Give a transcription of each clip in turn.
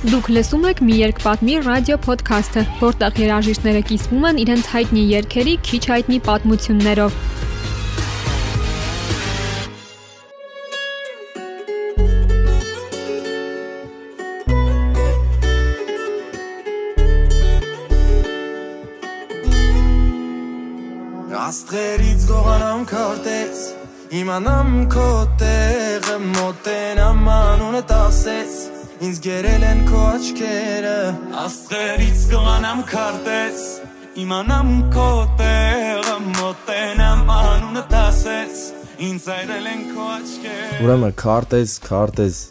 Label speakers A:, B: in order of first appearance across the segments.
A: Դուք լսում եք մի երկպատմի ռադիո ոդքասթը, որտեղ երաժիշտները կիսվում են իրենց հայտնի երգերի քիչ հայտնի պատմություններով։
B: Աստղերից գողանամ քարտեզ Իմանամ քո տեղը մոտենամ անունդ ասես Ինձ գերել են քո աչքերը
C: Աստղերից գողանամ քարտեզ Իմանամ քո տեղը մոտենամ անունդ ասես Ինձ այրել են քո աչքերը
D: Ուրեմն քարտեզ, քարտեզ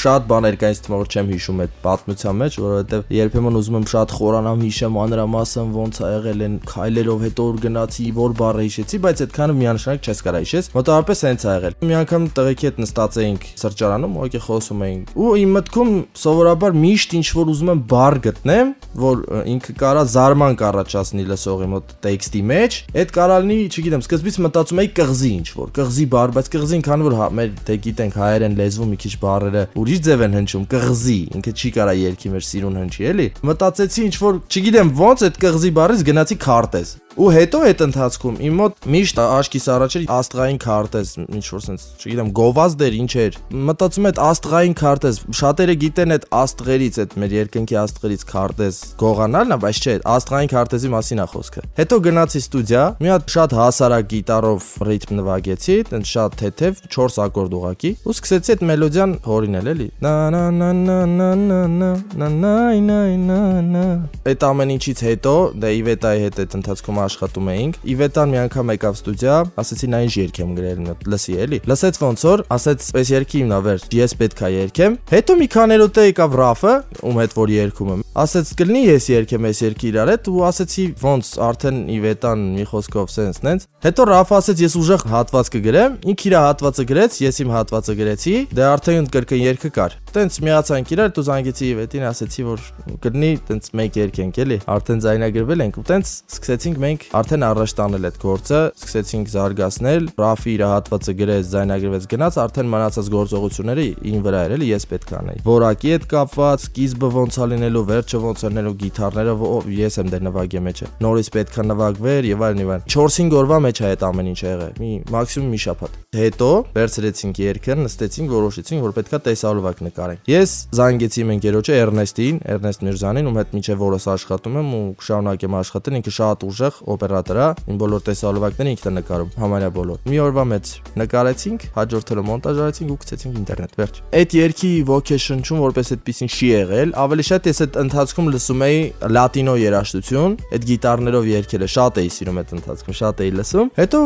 D: Շատ բաներ կան ինձ թվում որ չեմ հիշում այդ պատմության մեջ, որովհետև երբեմն ուզում եմ շատ խորանամ հիշեմ անրամասն ոնց ա եղել են քայլերով հետո որ գնացի, որ բառը հիշեցի, բայց այդքանը միանշանակ չես կարա հիշես։ Մոտավորապես հենց ա եղել։ Մի անգամ տղեկի հետ նստած էինք սրճարանում, ուղղակի խոսում էինք։ Ու իմ մտքում սովորաբար միշտ ինչ որ ուզում եմ բառ գտնեմ, որ ինքը կարա զարման կառաջացնի լսողի մոտ տեքստի մեջ, այդ կարա լինի, չգիտեմ, սկզբից մտածում էի կղզի ինչ որ, կղզի բառ, բայց կղզին քանի որ հա, մեր դե գիտենք հայերեն լեզվում մի քիչ բառերը բառերը ուրիշ ձև են հնչում, կղզի, ինքը չի կարա երկի մեր սիրուն հնչի, էլի։ Մտածեցի ինչ որ, չգիտեմ ոնց այդ կղզի բառից գնացի քարտեզ։ Ու հետո այդ ընթացքում իմ մոտ միշտ աշկիս առաջ էր աստղային քարտեզ, ինչ որ sense, չգիտեմ, գովազդ էր, ինչ էր։ Մտածում այդ աստղային քարտեզ, շատերը գիտեն այդ աստղերից, այդ մեր երկնքի աստղերից քարտեզ գողանալն է, բայց չէ, աստղային քարտեզի մասին է խոսքը։ Հետո գնացի ստուդիա, մի հատ շատ հասարակ գիտարով ռիթմ նվագեցի, տենց շատ թեթև 4 ակորդ ուղակի, ու սկսեցի այդ մելոդիան հորինել, էլի։ Նա նա նա նա նա նա նա նա նա նա նա Այդ ամեն ինչից հետո, դե Իվետայի հետ այդ ընթացքում աշխատում էինք։ Իվետան մի անգամ եկավ ստուդիա, ասեցի նա ինչ երգ եմ գրել, լսի էլի։ Լսեց ոնց որ, ասեց, «Պես երգի իմն ավեր, ես պետք է երգեմ»։ Հետո մի քանի րոպե եկավ Ռաֆը, ում հետ որ երգում եմ։ Ասեց, «Կլինի ես երգեմ այս երգի իրար հետ» ու ասեցի, «Ոնց արդեն Իվետան մի խոսքով sense նենց»։ Հետո Ռաֆը ասեց, «Ես ուժեղ հատված կգրեմ»։ Ինքը իր հատվածը գրեց, ես իմ հատվածը գրեցի։ Դե արդեն կրկն երգը կար։ Տենց միացանք իրար, դու զանգեցի Իվետին, ասեցի, որ կլինի տենց մեկ երգենք, էլի։ Արդեն զայնագրվել ենք ու տենց սկսեցինք մենք արդեն առաջ տանել այդ գործը, սկսեցինք զարգացնել, Ռաֆի իր հատվածը գրեց, զայնագրվեց, գնաց, արդեն մնացած գործողությունները ին վրա էր, էլի ես պետք անեի։ Որակի հետ կապված, սկիզբը ոնց է լինելու, վերջը ոնց է լինելու, գիտարները ես եմ դեր նվագի մեջը։ Նորից պետք է նվագվեր եւ այլն եւ այլն։ 4-5 օրվա մեջ է այդ ամեն ինչը եղել։ Մի մաքսիմում մի շաբաթ։ Հետո վերցրեցինք երգը, նստեցինք, որոշեցինք, որ պետքա տեսալովակ նկարենք։ Ես զանգեցի իմ ընկերոջը Էրնեստին, Էրնեստ Միրզանին, ում հետ միջև օրս աշխատում եմ ու շարունակեմ աշխատել, ինքը շատ ուժեղ օպերատոր է, իմ բոլոր տեսալովակները ինքն է նկարում, համարյա բոլոր։ Մի օրվա մեջ նկարեցինք, հաջորդ օրը մոնտաժարեցինք ու գցեցինք ինտերնետ, վերջ։ Այդ երգի ոգեշնչում որպես այդպեսին չի եղել, ավելի շատ ես այդ ընթացքում լսում էի լատինո երաժշտություն, այդ գիտարներով երգելը շատ էի սիրում այդ ընթացքում, շատ էի լսում։ Հետո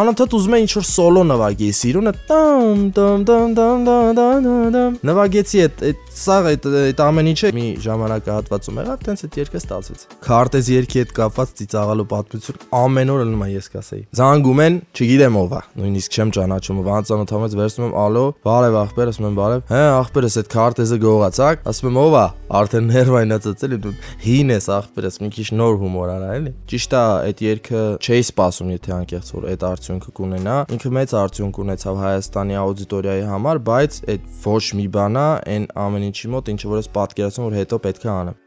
D: անընդհատ ուզում էի ինչ-որ սոլո նվագեի, սիրուն է տամ տամ տամ տամ տամ տամ նվագեցի այդ այդ սա այդ այդ ամեն ինչը մի ժամանակահատվածում եղավ, տենց այդ երգը ստացվեց։ Քարտեզ երգի հետ կապված ծիծաղալու պատմություն ամեն օր ելնում է ես կասեի։ Զանգում են, չգիտեմ ով է, նույնիսկ չեմ ճանաչում, վանցանոթամից վերցնում եմ, ալո, բարև ախպեր, ասում եմ բարև։ Հա, ախպերս այդ քարտեզը գողացակ, ասում եմ ով է, արդեն ներվայնացած էլի դու հին ես ախպերս, մի քիչ նոր հումոր արա էլի։ Ճիշտ է, այդ երգը չէի սպասում, եթե անկեղծ որ այդ արդյունքը կունենա։ Ինքը մեծ արդյունք ունեցավ Հայաստանի աուդիտորիայի համար, բայց այդ ոչ մի բանա այն ամեն ինչի մոտ, ինչը որ ես պատկերացնում որ հետո պետք է անեմ։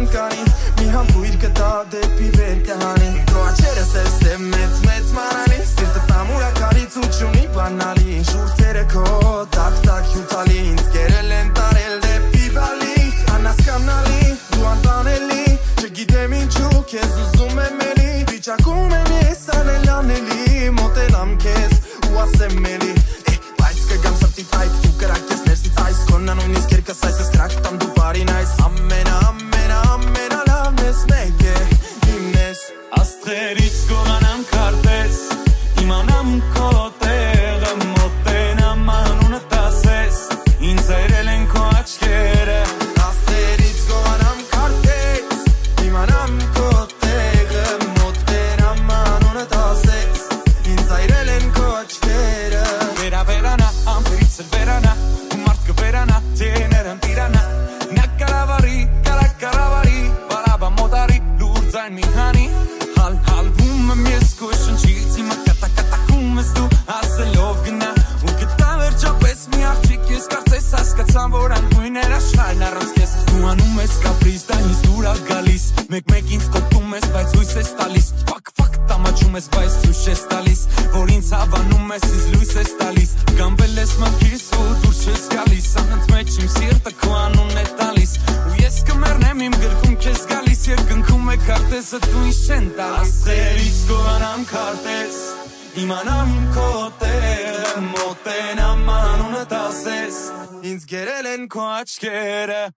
B: կան կային մի համբույր կտա դեպի վեր կհան don't call ես մի աղջիկ, ես
C: կարծես հասկացան, որ անույն էր աշխարհն առանց քեզ։ Դու անում ես կապրիզ, դա ինձ
B: դուր է գալիս։ Մեկ-մեկ ինձ կոպտում ես, բայց հույս ես տալիս։ Փակ փակ տամաճում ես, բայց
C: ցույց ես տալիս, որ ինձ հավանում ես, ինձ լույս ես տալիս։ Գամբել ես մաքրիս, ու դուր չես գալիս, անդ մեջ իմ սիրտը քո անունն է տալիս։ Ու ես կմեռնեմ իմ գրքում քեզ գալիս, երբ կնքում է քարտեզը, դու ինձ չեն տալիս։ Աստղերից կողանամ քարտեզ Իմանամ քո տեղը մոտենամ անունը տասես
B: Ինձ գերել են
C: քո աչքերը